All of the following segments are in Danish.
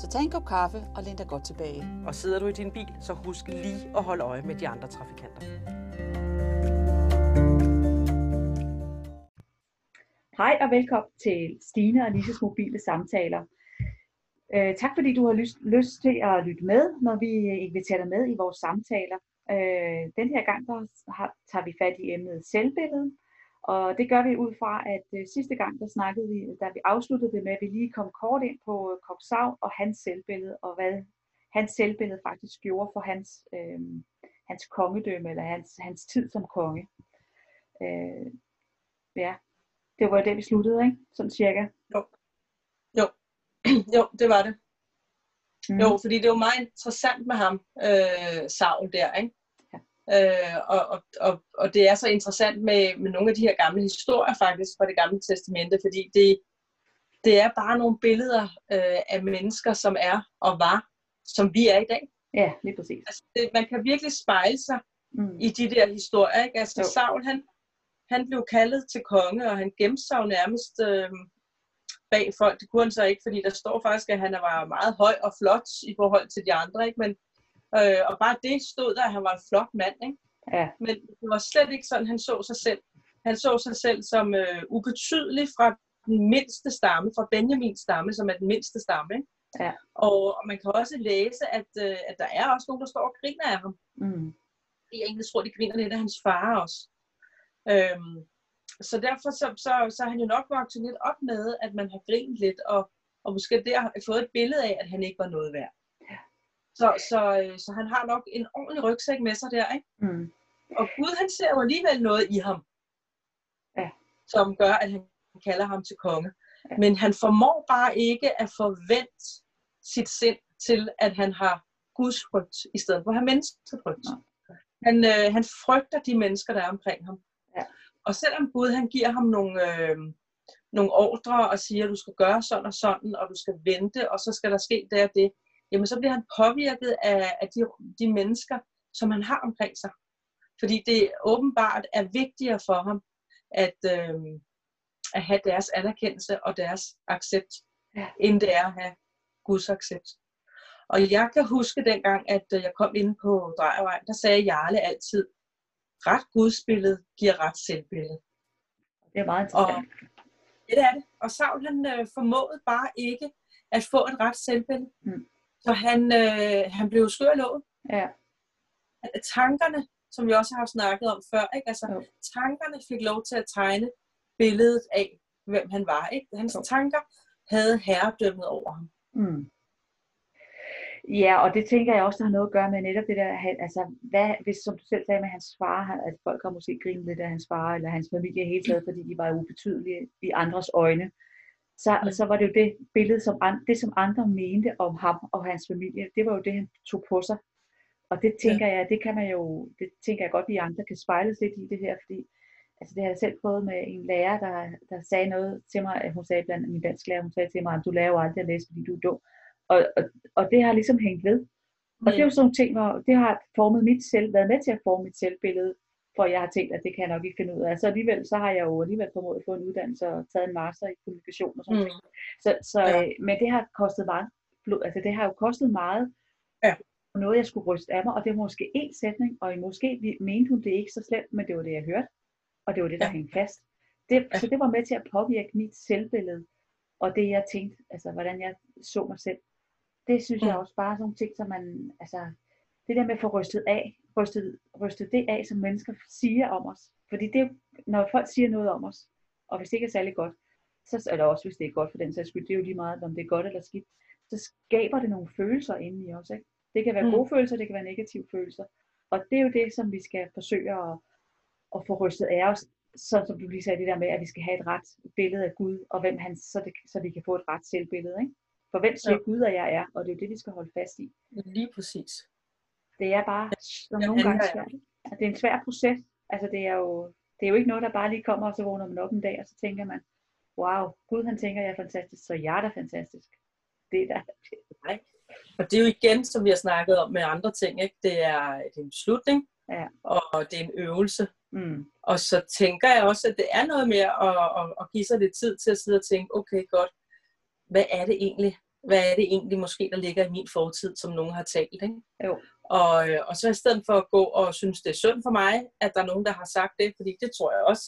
Så tag en kop kaffe og læn dig godt tilbage. Og sidder du i din bil, så husk lige at holde øje med de andre trafikanter. Hej og velkommen til Stine og Lises mobile samtaler. Øh, tak fordi du har lyst, lyst til at lytte med, når vi inviterer dig med i vores samtaler. Øh, den her gang der har, tager vi fat i emnet selvbillede, og det gør vi ud fra, at øh, sidste gang der snakkede vi, da vi afsluttede det med, at vi lige kom kort ind på øh, Kopsav og hans selvbillede, og hvad hans selvbillede faktisk gjorde for hans, øh, hans kongedømme, eller hans, hans tid som konge. Øh, ja, det var det, vi sluttede, ikke? Sådan cirka. Jo. Jo, jo det var det. Mm. Jo, fordi det var meget interessant med ham, øh, Saul der, ikke? Øh, og, og, og, og det er så interessant med, med nogle af de her gamle historier faktisk fra det gamle testamente, fordi det, det er bare nogle billeder øh, af mennesker, som er og var, som vi er i dag. Ja, lige præcis. Altså, det, man kan virkelig spejle sig mm. i de der historier. Ikke? Altså, Saul, han, han blev kaldet til konge, og han gemte sig jo nærmest øh, bag folk. Det kunne han så ikke, fordi der står faktisk, at han var meget høj og flot i forhold til de andre. Ikke? Men Øh, og bare det stod der, at han var en flot mand. Ikke? Ja. Men det var slet ikke sådan, han så sig selv. Han så sig selv som øh, ubetydelig fra den mindste stamme, fra Benjamins stamme, som er den mindste stamme. Ikke? Ja. Og, og man kan også læse, at, øh, at der er også nogen, der står og griner af ham. Mm. Jeg egentlig tror, de griner lidt af hans far også. Øhm, så derfor så, så, så har han jo nok vokset lidt op med, at man har grint lidt, og, og måske der har fået et billede af, at han ikke var noget værd. Så, så, øh, så han har nok en ordentlig rygsæk med sig der, ikke? Mm. Og Gud, han ser jo alligevel noget i ham, ja. som gør, at han kalder ham til konge. Ja. Men han formår bare ikke at forvente sit sind til, at han har Guds frygt, i stedet for at have menneskefrygt. Ja. Han, øh, han frygter de mennesker, der er omkring ham. Ja. Og selvom Gud, han giver ham nogle, øh, nogle ordre og siger, at du skal gøre sådan og sådan, og du skal vente, og så skal der ske det og det, jamen så bliver han påvirket af, af de, de mennesker, som han har omkring sig. Fordi det åbenbart er vigtigere for ham, at, øh, at have deres anerkendelse og deres accept, ja. end det er at have Guds accept. Og jeg kan huske dengang, at øh, jeg kom ind på Drejervej, der sagde Jarle altid, ret gudsbillede giver ret selvbillede. Det er meget interessant. Og, ja, det er det. Og Saul han øh, formåede bare ikke at få et ret selvbillede. Mm. Så han, øh, han blev skør låget. Ja. Tankerne, som vi også har snakket om før, ikke? Altså, jo. tankerne fik lov til at tegne billedet af, hvem han var. Ikke? Hans jo. tanker havde herredømmet over ham. Mm. Ja, og det tænker jeg også, der har noget at gøre med netop det der, altså, hvad, hvis, som du selv sagde med hans far, at folk har måske grinet lidt af hans far, eller hans familie hele taget, fordi de var ubetydelige i andres øjne så, så var det jo det billede, som, an, det som andre mente om ham og hans familie, det var jo det, han tog på sig. Og det tænker ja. jeg, det kan man jo, det tænker jeg godt, at vi andre kan spejles lidt i det her, fordi altså det har jeg selv prøvet med en lærer, der, der sagde noget til mig, hun sagde blandt min dansk lærer, hun sagde til mig, at du lærer jo aldrig at læse, fordi du er dum. Og, og, og det har ligesom hængt ved. Og mm. det er jo sådan nogle ting, hvor det har formet mit selv, været med til at forme mit selvbillede, for jeg har tænkt, at det kan jeg nok ikke finde ud af. Så alligevel, så har jeg jo alligevel formået at få en uddannelse og taget en master i kommunikation og sådan mm. noget. Så, så ja. øh, men det har kostet meget blod, altså det har jo kostet meget, ja. noget jeg skulle ryste af mig, og det var måske én sætning, og måske mente hun det ikke så slemt, men det var det, jeg hørte, og det var det, der ja. hængte fast. Det, ja. Så det var med til at påvirke mit selvbillede, og det jeg tænkte, altså hvordan jeg så mig selv. Det synes mm. jeg også bare er sådan nogle ting, som man, altså, det der med at få rystet af, rystet, rystet det af, som mennesker siger om os. Fordi det, når folk siger noget om os, og hvis det ikke er særlig godt, så er det også, hvis det er godt for den sags skyld, det er jo lige meget, om det er godt eller skidt, så skaber det nogle følelser inde i os. Ikke? Det kan være mm. gode følelser, det kan være negative følelser. Og det er jo det, som vi skal forsøge at, at få rystet af os, så som du lige sagde det der med, at vi skal have et ret billede af Gud, og hvem han, så, det, så vi kan få et ret selvbillede. Ikke? For hvem siger ja. Gud, at jeg er? Og det er jo det, vi skal holde fast i. Lige præcis. Det er bare som nogle gange svært. Altså, det er en svær proces. Altså det er jo det er jo ikke noget, der bare lige kommer, og så vågner man op en dag, og så tænker man, wow, Gud han tænker, jeg er fantastisk, så jeg er da fantastisk. Det er da... Nej. Og det er jo igen, som vi har snakket om med andre ting, ikke? Det, er, det er en beslutning, ja. og det er en øvelse. Mm. Og så tænker jeg også, at det er noget med at, at, at give sig lidt tid til at sidde og tænke, okay godt, hvad er det egentlig? Hvad er det egentlig måske, der ligger i min fortid, som nogen har talt? Ikke? Jo. Og, og så i stedet for at gå og synes, det er synd for mig, at der er nogen, der har sagt det, fordi det tror jeg også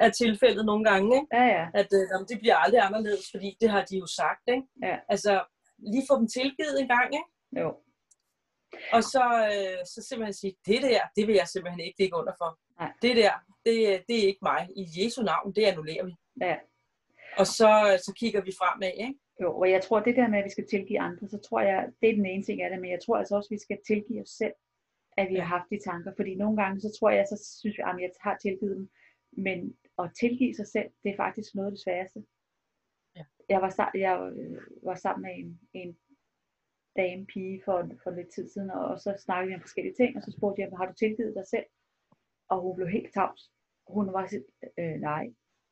er tilfældet nogle gange, ikke? Ja, ja. at øh, det bliver aldrig anderledes, fordi det har de jo sagt. Ikke? Ja. Altså, lige få dem tilgivet en gang, ikke? Jo. Og så, øh, så simpelthen sige, det der, det vil jeg simpelthen ikke ligge under for. Nej. Det der, det, det er ikke mig. I Jesu navn, det annullerer vi. Ja. Og så, så kigger vi fremad, ikke? Jo, og jeg tror, det der med, at vi skal tilgive andre, så tror jeg, det er den ene ting af det, men jeg tror altså også, at vi skal tilgive os selv, at vi har haft de tanker. Fordi nogle gange, så tror jeg, så synes vi, at jeg har tilgivet dem. Men at tilgive sig selv, det er faktisk noget af det sværeste. Ja. Jeg, var, jeg øh, var sammen med en, en dame pige for, for lidt tid siden, og så snakkede vi om forskellige ting, og så spurgte jeg, har du tilgivet dig selv? Og hun blev helt tavs. Hun var sådan, øh, nej,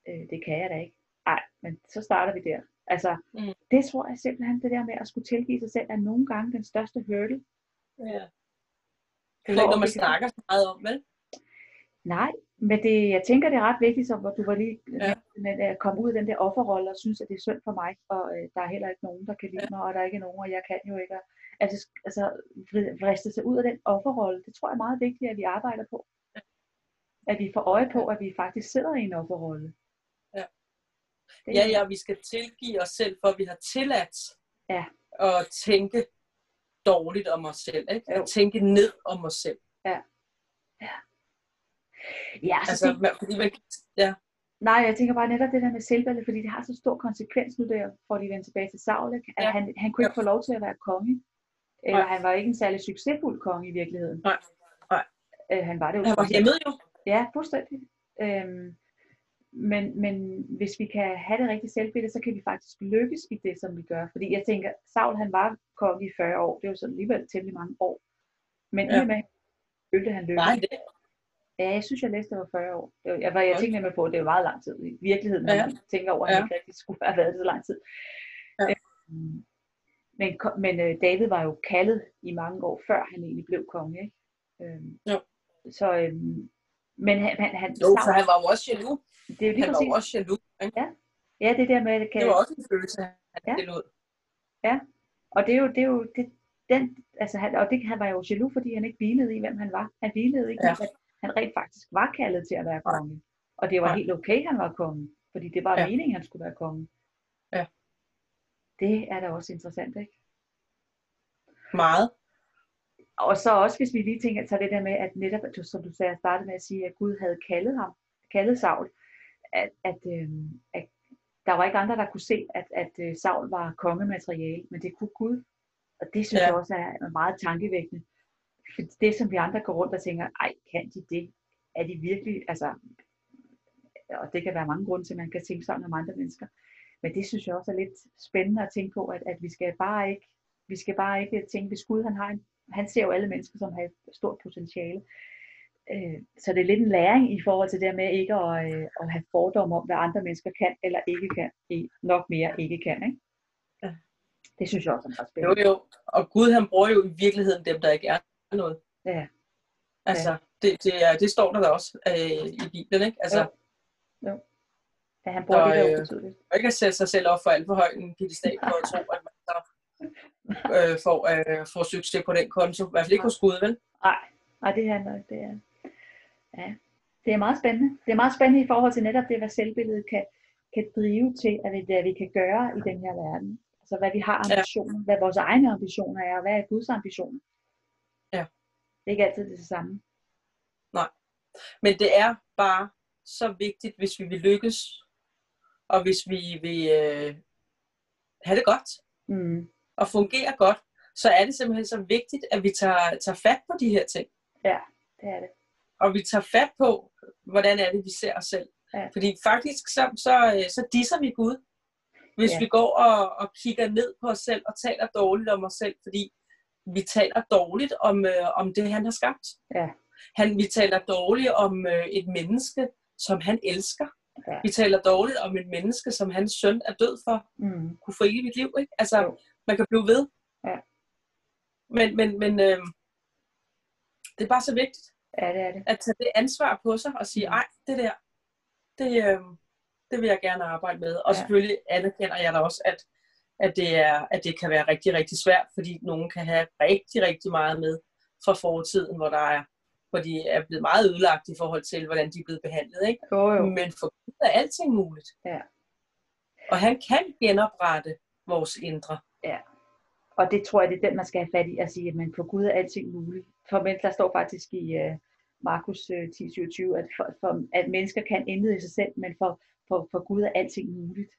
øh, det kan jeg da ikke. Nej, men så starter vi der. Altså, mm. det tror jeg simpelthen, det der med at skulle tilgive sig selv, er nogle gange den største hurdle. Ja. Det er ikke noget, man snakker så meget om, vel? Nej, men det, jeg tænker, det er ret vigtigt, som du var lige ja. med, at komme ud af den der offerrolle og synes, at det er synd for mig, og øh, der er heller ikke nogen, der kan lide ja. mig, og der er ikke nogen, og jeg kan jo ikke. Altså, altså vriste sig ud af den offerrolle, det tror jeg er meget vigtigt, at vi arbejder på. Ja. At vi får øje på, at vi faktisk sidder i en offerrolle. Ja. Det ja, ja, vi skal tilgive os selv, for vi har tilladt ja. at tænke dårligt om os selv. Ikke? At tænke ned om os selv. Ja. Ja. Ja, altså, altså det, fordi man, ja. Nej, jeg tænker bare netop det der med selvvalget, fordi det har så stor konsekvens nu, der får de vendt tilbage til Saul, at ja. han, han kunne ikke ja. få lov til at være konge. Eller Nej. han var ikke en særlig succesfuld konge i virkeligheden. Nej. Nej. Øh, han var det jo. Han var hjemmet jo. Ja, fuldstændig. Øhm, men, men hvis vi kan have det rigtige selvbillede, så kan vi faktisk lykkes i det, som vi gør. Fordi jeg tænker, Saul han var konge i 40 år. Det var så alligevel temmelig mange år. Men ja. med følte han lykkes. Nej, det, Ja, jeg synes, jeg læste, det var 40 år. Jeg, var, jeg tænkte nemlig på, at det var meget lang tid i virkeligheden, når ja. man tænker over, at han ja. ikke rigtig skulle have været det så lang tid. Ja. Øhm, men, men øh, David var jo kaldet i mange år, før han egentlig blev konge. Ikke? Øhm, jo. Så, øhm, men han, han, han jo, for han var jo også jaloux. Det er jo lige han præcis. var også jaloux. Ikke? Ja. ja, det der med, at det kan... Det var også en følelse, han ja. det Ja, og det er jo, det er jo det, den, altså han, og det, han var jo jaloux, fordi han ikke hvilede i, hvem han var. Han hvilede ikke ja. at han rent faktisk var kaldet til at være konge. Og det var Ja. helt okay, han var konge. Fordi det var Ja. meningen, han skulle være konge. Ja. Det er da også interessant, ikke? Meget. Og så også, hvis vi lige tænker, så det der med, at netop, som du sagde, startede med at sige, at Gud havde kaldet ham, kaldet Saul, at, at, øhm, at der var ikke andre, der kunne se, at, at øh, Saul var kongemateriale, men det kunne Gud. Og det synes Ja. jeg også er meget tankevækkende. For det, som vi andre går rundt og tænker, ej, kan de det? Er de virkelig, altså, og det kan være mange grunde til, at man kan tænke sådan om andre mennesker. Men det synes jeg også er lidt spændende at tænke på, at, at vi skal bare ikke, vi skal bare ikke tænke, hvis Gud han har en, han ser jo alle mennesker, som har et stort potentiale. Øh, så det er lidt en læring i forhold til det med ikke at, øh, at have fordomme om, hvad andre mennesker kan eller ikke kan. I- Nok mere ikke kan, ikke? Ja. Det synes jeg også er meget Jo, spændende. jo. Og Gud, han bruger jo i virkeligheden dem, der ikke er noget. Ja. Altså, det, det, er, det står der da også øh, i Bibelen, ikke? Altså, Jo. Ja, han bruger Så, det der øh, ubetydeligt. og ikke at sætte sig selv op for alt for højt en piedestal på at tro, at man så øh, får, øh, får succes på den konto. I hvert fald ikke hos Gud, vel? Nej, nej, det handler det er, ja, det er meget spændende. Det er meget spændende i forhold til netop det, hvad selvbilledet kan, kan drive til, at vi, hvad vi kan gøre i den her verden. Altså hvad vi har ambitioner, ja. hvad vores egne ambitioner er, og hvad er Guds ambitioner. Ja. Det er ikke altid det samme. Men det er bare så vigtigt, hvis vi vil lykkes, og hvis vi vil øh, have det godt, Mm. Og fungere godt, så er det simpelthen så vigtigt, at vi tager, tager fat på de her ting. Ja, det er det. Og vi tager fat på, hvordan er det, vi ser os selv. Ja. Fordi faktisk, så, så, øh, så disser vi Gud. Hvis Ja. ja. vi går og, og kigger ned på os selv og taler dårligt om os selv, fordi vi taler dårligt om, øh, om det, han har skabt. Ja. Han, vi taler dårligt om øh, et menneske, som han elsker. Ja. Vi taler dårligt om et menneske, som hans søn er død for, Mm. kunne få evigt liv. Ikke? Altså, Jo. Man kan blive ved. Ja. Men, men, men øh, det er bare så vigtigt Ja, det er det. at tage det ansvar på sig og sige, Mm. ej, det der, det, øh, det vil jeg gerne arbejde med. Og Ja. selvfølgelig anerkender jeg da også, at, at, det er, at det kan være rigtig, rigtig svært, fordi nogen kan have rigtig, rigtig meget med fra fortiden, hvor der er hvor de er blevet meget ødelagt i forhold til, hvordan de er blevet behandlet. Ikke? Jo, jo. Men for Gud er alting muligt. Ja. Og han kan genoprette vores indre. Og det tror jeg, det er den, man skal have fat i at sige, at man for Gud er alting muligt. For men der står faktisk i uh, Markus uh, 10:27, at, for, for, at mennesker kan intet i sig selv, men for, for, for Gud er alting muligt.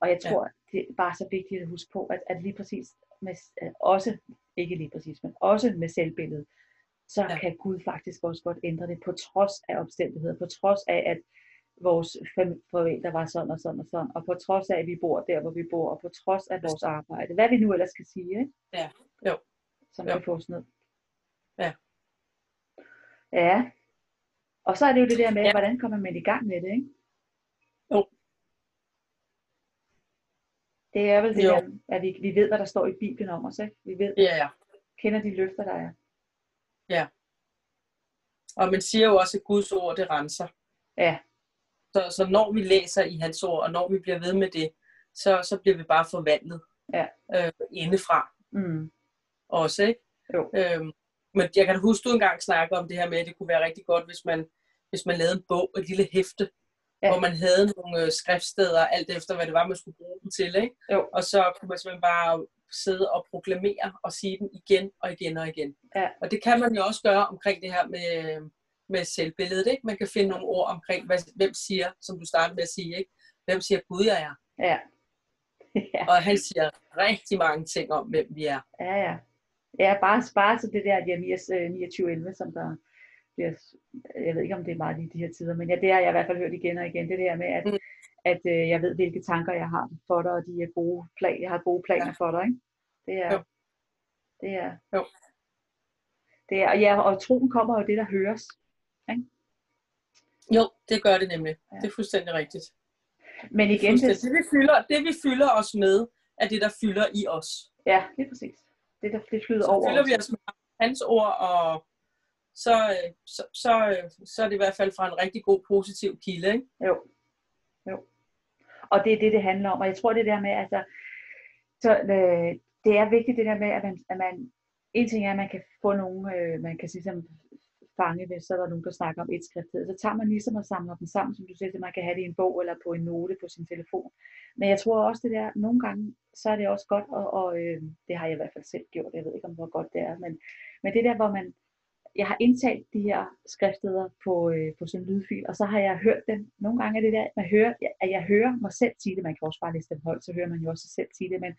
Og jeg Ja. tror, det er bare så vigtigt at huske på, at, at lige præcis, med, øh, også, ikke lige præcis, men også med selvbilledet, så Ja. ja. kan Gud faktisk også godt ændre det, på trods af omstændigheder, på trods af, at vores forældre var sådan og sådan og sådan, og på trods af, at vi bor der, hvor vi bor, og på trods af vores arbejde, hvad vi nu ellers skal sige, ikke? Ja, jo. Som Jo. kan få sådan noget. Ja. Ja. Og så er det jo det der med, Ja. hvordan kommer man i gang med det, ikke? Jo. Det er vel det Jo. der, at vi, vi ved, hvad der står i Bibelen om os, ikke? Vi ved, Ja, ja. kender de løfter, der er. Og man siger jo også, at Guds ord, det renser. Ja, Så, så når vi læser i hans ord, og når vi bliver ved med det, så, så bliver vi bare forvandlet Ja. øh, indefra mm. også. Ikke? Jo. Øhm, men jeg kan huske, du engang snakke om det her med, at det kunne være rigtig godt, hvis man, hvis man lavede en bog, et lille hæfte, ja. hvor man havde nogle øh, skriftsteder, alt efter hvad det var, man skulle bruge dem til. Ikke? Jo. Og så kunne man simpelthen bare sidde og proklamere og sige dem igen og igen og igen. Ja. Og det kan man jo også gøre omkring det her med, med selvbilledet. Ikke? Man kan finde nogle ord omkring, hvad, hvem siger, som du startede med at sige, ikke? hvem siger Gud, jeg er. ja. ja. Og han siger rigtig mange ting om, hvem vi er. Ja, ja. Ja, bare spare til det der Jeremias øh, 29.11, som der bliver, jeg ved ikke om det er meget lige de her tider, men ja, det har jeg i hvert fald hørt igen og igen, det der med, at, Mm. at øh, jeg ved, hvilke tanker jeg har for dig, og de er gode plan, jeg har gode planer Ja. for dig, ikke? Det er, Jo. det er, Jo. det er, og ja, og troen kommer jo det, der høres. Jo, det gør det nemlig. Ja. Det er fuldstændig rigtigt. Men igen, det, det, vi fylder, det vi fylder os med, er det, der fylder i os. ja, lige præcis. Det, der det flyder Så over. fylder os. vi os med hans ord, og så, øh, så, så, øh, så er det i hvert fald fra en rigtig god, positiv kilde. Ikke? Jo. jo. Og det er det, det handler om. Og jeg tror, det der med, altså, så, øh, det er vigtigt det der med, at man, at man en ting er, at man kan få nogle, øh, man kan sige, som fange, hvis så er der nogen, der snakker om et skrift. Så tager man ligesom og samler dem sammen, som du siger, så man kan have det i en bog eller på en note på sin telefon. Men jeg tror også det der, nogle gange, så er det også godt, og, og øh, det har jeg i hvert fald selv gjort, jeg ved ikke, om hvor godt det er, men, men det der, hvor man, jeg har indtalt de her skriftsteder på, øh, på sådan en lydfil, og så har jeg hørt dem. Nogle gange er det der, man hører, at jeg hører mig selv sige det. Man kan også bare læse dem højt, så hører man jo også sig selv sige det. Men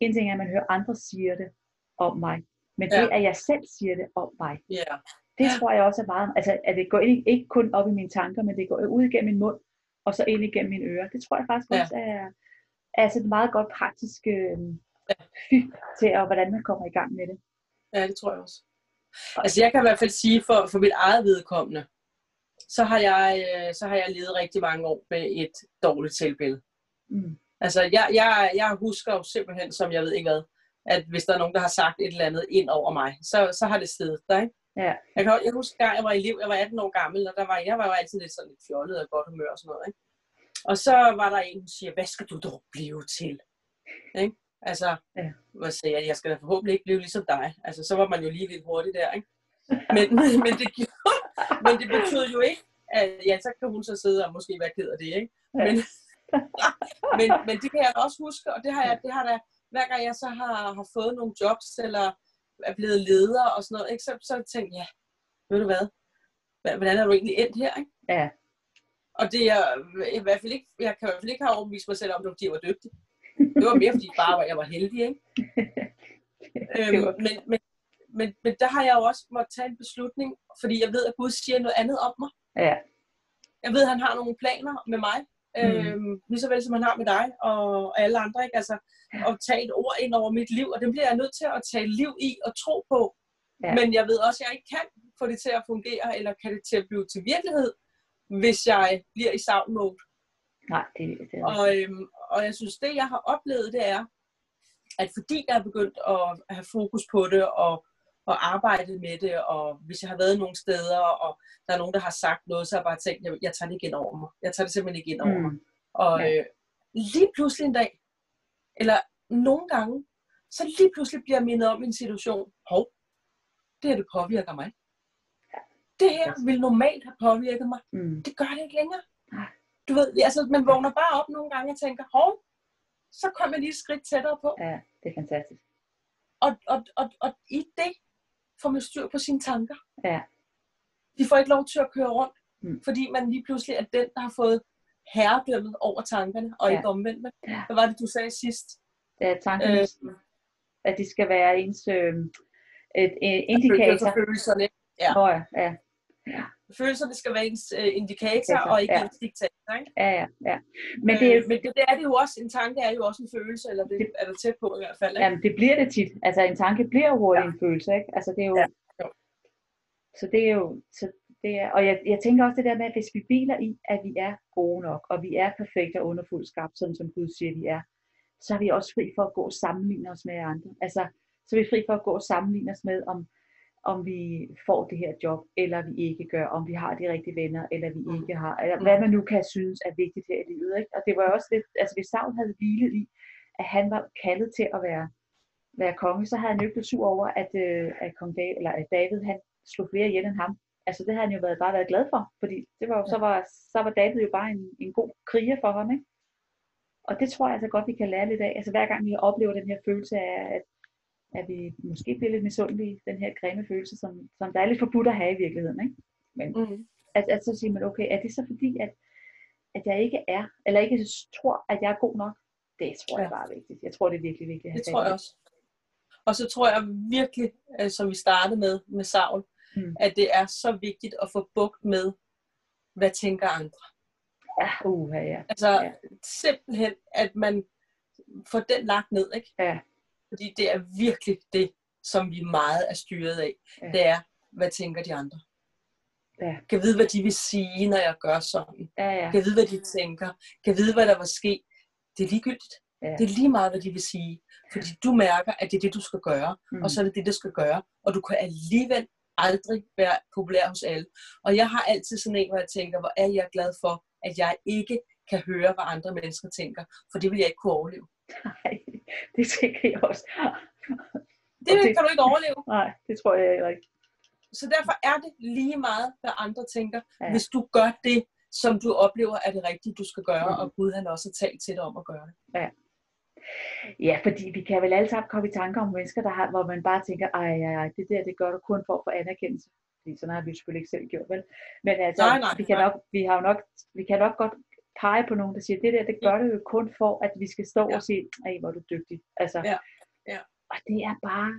en ting er, at man hører andre sige det om mig. Men det, Ja. at jeg selv siger det om mig, Ja. Det tror jeg også er meget, altså at det går ikke, ikke kun op i mine tanker, men det går ud igennem min mund, og så ind igennem mine ører. Det tror jeg faktisk Ja. også er, er altså et meget godt praktisk øh, fif til, at, hvordan man kommer i gang med det. ja, det tror jeg også. Altså jeg kan i hvert fald sige, for, for mit eget vedkommende, så har, jeg, øh, så har jeg levet rigtig mange år med et dårligt selvbillede. Mm. Altså, jeg, jeg, jeg husker jo simpelthen, som jeg ved ikke hvad, at hvis der er nogen, der har sagt et eller andet ind over mig, så, så har det stedet der, ikke? Ja. Jeg, kan, jeg husker, at jeg var elev, jeg var 18 år gammel, og der var, jeg var jo altid lidt sådan lidt fjollet og godt humør og sådan noget, ikke? Og så var der en, der siger, hvad skal du dog blive til? Ikke? Altså, Ja. hvad siger jeg, jeg skal da forhåbentlig ikke blive ligesom dig. Altså, så var man jo lige lidt hurtigt der, ikke? Men, men, det, gjorde, men det betød jo ikke, at ja, så kan hun så sidde og måske være ked af det, ikke? Ja. Men, men, men det kan jeg også huske, og det har jeg, det har da, hver gang jeg så har, har fået nogle jobs, eller er blevet leder og sådan noget, ikke? Så, så tænkte jeg, ja, ved du hvad, Hva- hvordan er du egentlig endt her, ikke? Ja. Og det er i hvert fald ikke, jeg kan i hvert fald ikke have overbevist mig selv om, at jeg var dygtig. Det var mere, fordi bare var, jeg var heldig, ikke? øhm, men, men, men, men der har jeg jo også måttet tage en beslutning, fordi jeg ved, at Gud siger noget andet om mig. Ja. Jeg ved, at han har nogle planer med mig. Mm. Øhm, lige så vel som man har med dig og alle andre, ikke? Altså, at tage et ord ind over mit liv, og det bliver jeg nødt til at tage liv i og tro på. Ja. Men jeg ved også, at jeg ikke kan få det til at fungere, eller kan det til at blive til virkelighed, hvis jeg bliver i savn mode. Nej, det, det er og, øhm, og jeg synes, det jeg har oplevet, det er, at fordi jeg er begyndt at have fokus på det, og, og arbejdet med det, og hvis jeg har været nogle steder, og der er nogen, der har sagt noget, så har jeg bare tænkt, jeg, jeg tager det igen over mig. Jeg tager det simpelthen ikke ind over mm. mig. Og ja. øh, lige pludselig en dag, eller nogle gange, så lige pludselig bliver jeg mindet om en situation. Hov, det her det påvirker mig. Det her vil normalt have påvirket mig. Mm. Det gør det ikke længere. Du ved, altså, man vågner bare op nogle gange og tænker, hov, så kommer jeg lige et skridt tættere på. Ja, det er fantastisk. Og, og, og, og i det får man styr på sine tanker. Ja. De får ikke lov til at køre rundt, mm. fordi man lige pludselig er den, der har fået herredømmet over tankerne, og ja. ikke omvendt. Ja. Hvad var det, du sagde sidst? Det er tankerne, øh, at de skal være ens øh, et, et indikator. For følelserne. Ja. Oh, ja. ja. Følelserne skal være ens øh, indikator, og ikke ja. ens diktator. Ikke? Ja, ja, ja. Men, det, øh, men det, det er det jo også. En tanke er jo også en følelse, eller det, det er der tæt på i hvert fald. Ikke? Jamen, det bliver det tit. Altså, en tanke bliver hurtigt ja. en følelse, ikke? Altså, det er jo... Ja. Jo. Så det er jo... Så det er, og jeg, jeg tænker også det der med, at hvis vi biler i, at vi er gode nok, og vi er perfekte og underfuldt skabt, sådan som Gud siger, vi er, så er vi også fri for at gå og sammenligne os med andre. Altså, så er vi fri for at gå og sammenligne os med, om, om vi får det her job, eller vi ikke gør, om vi har de rigtige venner, eller vi mm. ikke har, eller hvad man nu kan synes er vigtigt her i livet. Ikke? Og det var også lidt, altså hvis Saul havde hvilet i, at han var kaldet til at være, være konge, så havde han jo ikke blevet sur over, at, øh, at, kong David, eller at David han slog flere ihjel end ham. Altså det havde han jo været, bare været glad for, fordi det var, så, var, så var David jo bare en, en god kriger for ham. Ikke? Og det tror jeg altså godt, vi kan lære lidt af. Altså hver gang vi oplever den her følelse af, at at vi måske bliver lidt misundelige, den her grimme følelse, som, som der er lidt forbudt at have i virkeligheden. Ikke? Men mm. at, at så siger man, okay, er det så fordi, at, at jeg ikke er, eller ikke tror, at jeg er god nok? Det tror jeg bare er vigtigt. Jeg tror, det er virkelig vigtigt. Det tror jeg også. Og så tror jeg virkelig, øh, som vi startede med, med Saul, mm. at det er så vigtigt at få bugt med, hvad tænker andre. Ja, uh, ja. Altså ja. simpelthen, at man får den lagt ned, ikke? Ja. Fordi det er virkelig det, som vi meget er styret af. Ja. Det er, hvad tænker de andre? Ja. Kan vide, hvad de vil sige, når jeg gør sådan. Ja, ja. Kan vide, hvad de tænker. Kan vide, hvad der var ske. Det er ligegyldigt. Ja. Det er lige meget, hvad de vil sige. Fordi du mærker, at det er det, du skal gøre. Mm. Og så er det det, du skal gøre. Og du kan alligevel aldrig være populær hos alle. Og jeg har altid sådan en, hvor jeg tænker, hvor er jeg glad for, at jeg ikke kan høre, hvad andre mennesker tænker. For det vil jeg ikke kunne overleve. Nej, det tænker jeg også. Det, det kan du ikke overleve. Nej, det tror jeg ikke. Så derfor er det lige meget, hvad andre tænker, ja. hvis du gør det, som du oplever er det rigtige, du skal gøre, mm. og Gud han også har talt til dig om at gøre det. Ja. Ja, fordi vi kan vel alle sammen komme i tanker om mennesker, der har, hvor man bare tænker, ej, ej, ej, det der, det gør du kun for at få anerkendelse. Fordi sådan har vi selvfølgelig ikke selv gjort, vel? Men altså, nej, nej, vi, kan nej. nok, vi, har jo nok, vi kan nok godt pege på nogen, der siger, det der, det gør det jo kun for, at vi skal stå ja. og sige, ej, hvor er du dygtig. Altså, ja. Ja. Og det er bare,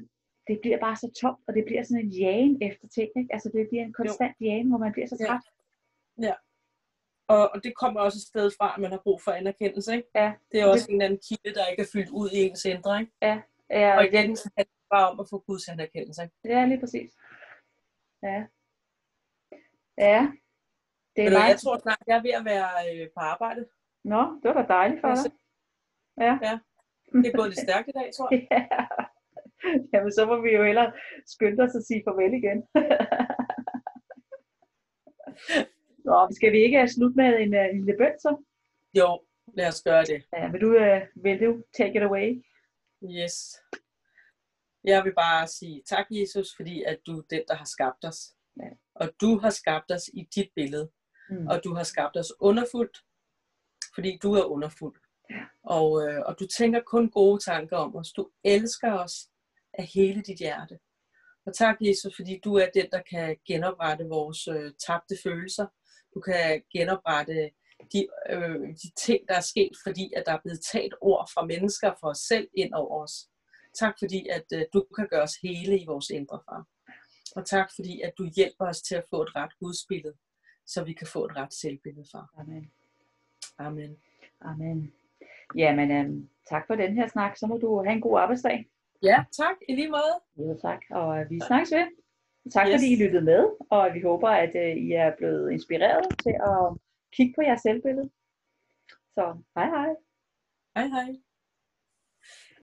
det bliver bare så tomt, og det bliver sådan en jagen efter ting, ikke? Altså det bliver en konstant jo. jagen, hvor man bliver så træt. Ja. ja. Og, og det kommer også et sted fra, at man har brug for anerkendelse, ikke? Ja. Det er også det... en anden kilde, der ikke er fyldt ud i ens indre, ikke? Ja. ja og igen, så handler det bare om at få Guds anerkendelse, ikke? Ja, lige præcis. Ja. Ja, det er meget... Jeg tror snart, jeg er ved at være øh, på arbejde. Nå, det var da dejligt for dig. Ja. ja. Det er gået lidt stærkt i dag, tror jeg. ja. Jamen, så må vi jo hellere skynde os at sige farvel igen. Nå, skal vi ikke slutte med en, uh, en lille bøn så? Jo, lad os gøre det. Ja, vil du, uh, vil du take it away? Yes. Jeg vil bare sige tak, Jesus, fordi at du er den, der har skabt os. Ja. Og du har skabt os i dit billede. Mm. Og du har skabt os underfuldt, fordi du er underfuld. Ja. Og, øh, og du tænker kun gode tanker om os. Du elsker os af hele dit hjerte. Og tak, Jesus, fordi du er den, der kan genoprette vores øh, tabte følelser. Du kan genoprette de, øh, de ting, der er sket, fordi at der er blevet taget ord fra mennesker for os selv ind over os. Tak, fordi at øh, du kan gøre os hele i vores indre, far. Og tak fordi, at du hjælper os til at få et ret gudsbillede, så vi kan få et ret selvbillede, far. Amen. Amen. Amen. Jamen, øhm, tak for den her snak. Så må du have en god arbejdsdag. Ja, tak. I lige måde. Jo, tak. Og øh, vi snakkes ved. Tak Yes. fordi I lyttede med, og vi håber, at øh, I er blevet inspireret til at kigge på jeres selvbillede. Så hej hej. Hej hej.